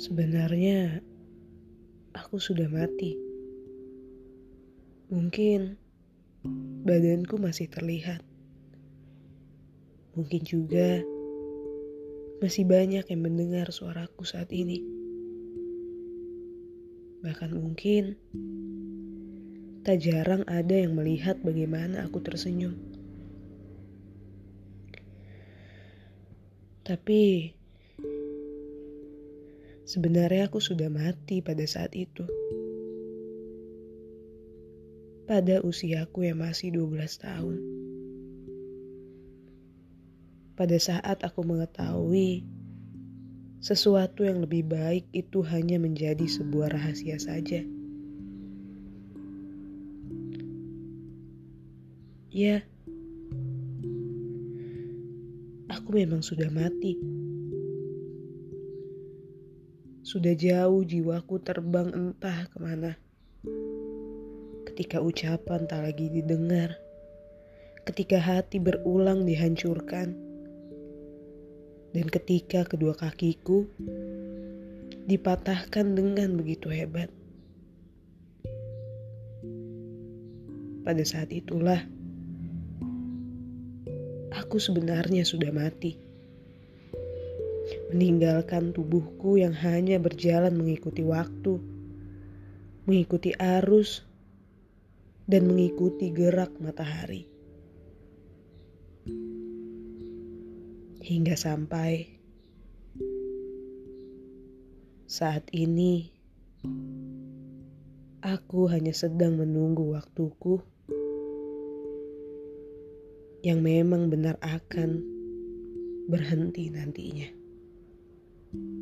Sebenarnya aku sudah mati. Mungkin badanku masih terlihat. Mungkin juga masih banyak yang mendengar suaraku saat ini. Bahkan mungkin tak jarang ada yang melihat bagaimana aku tersenyum. Tapi Sebenarnya aku sudah mati pada saat itu. Pada usiaku yang masih 12 tahun. Pada saat aku mengetahui sesuatu yang lebih baik itu hanya menjadi sebuah rahasia saja. Ya, aku memang sudah mati. Sudah jauh jiwaku terbang entah ke mana. Ketika ucapan tak lagi didengar. Ketika hati berulang dihancurkan. Dan ketika kedua kakiku dipatahkan dengan begitu hebat. Pada saat itulah aku sebenarnya sudah mati meninggalkan tubuhku yang hanya berjalan mengikuti waktu, mengikuti arus, dan mengikuti gerak matahari. Hingga sampai saat ini, aku hanya sedang menunggu waktuku yang memang benar akan berhenti nantinya. thank you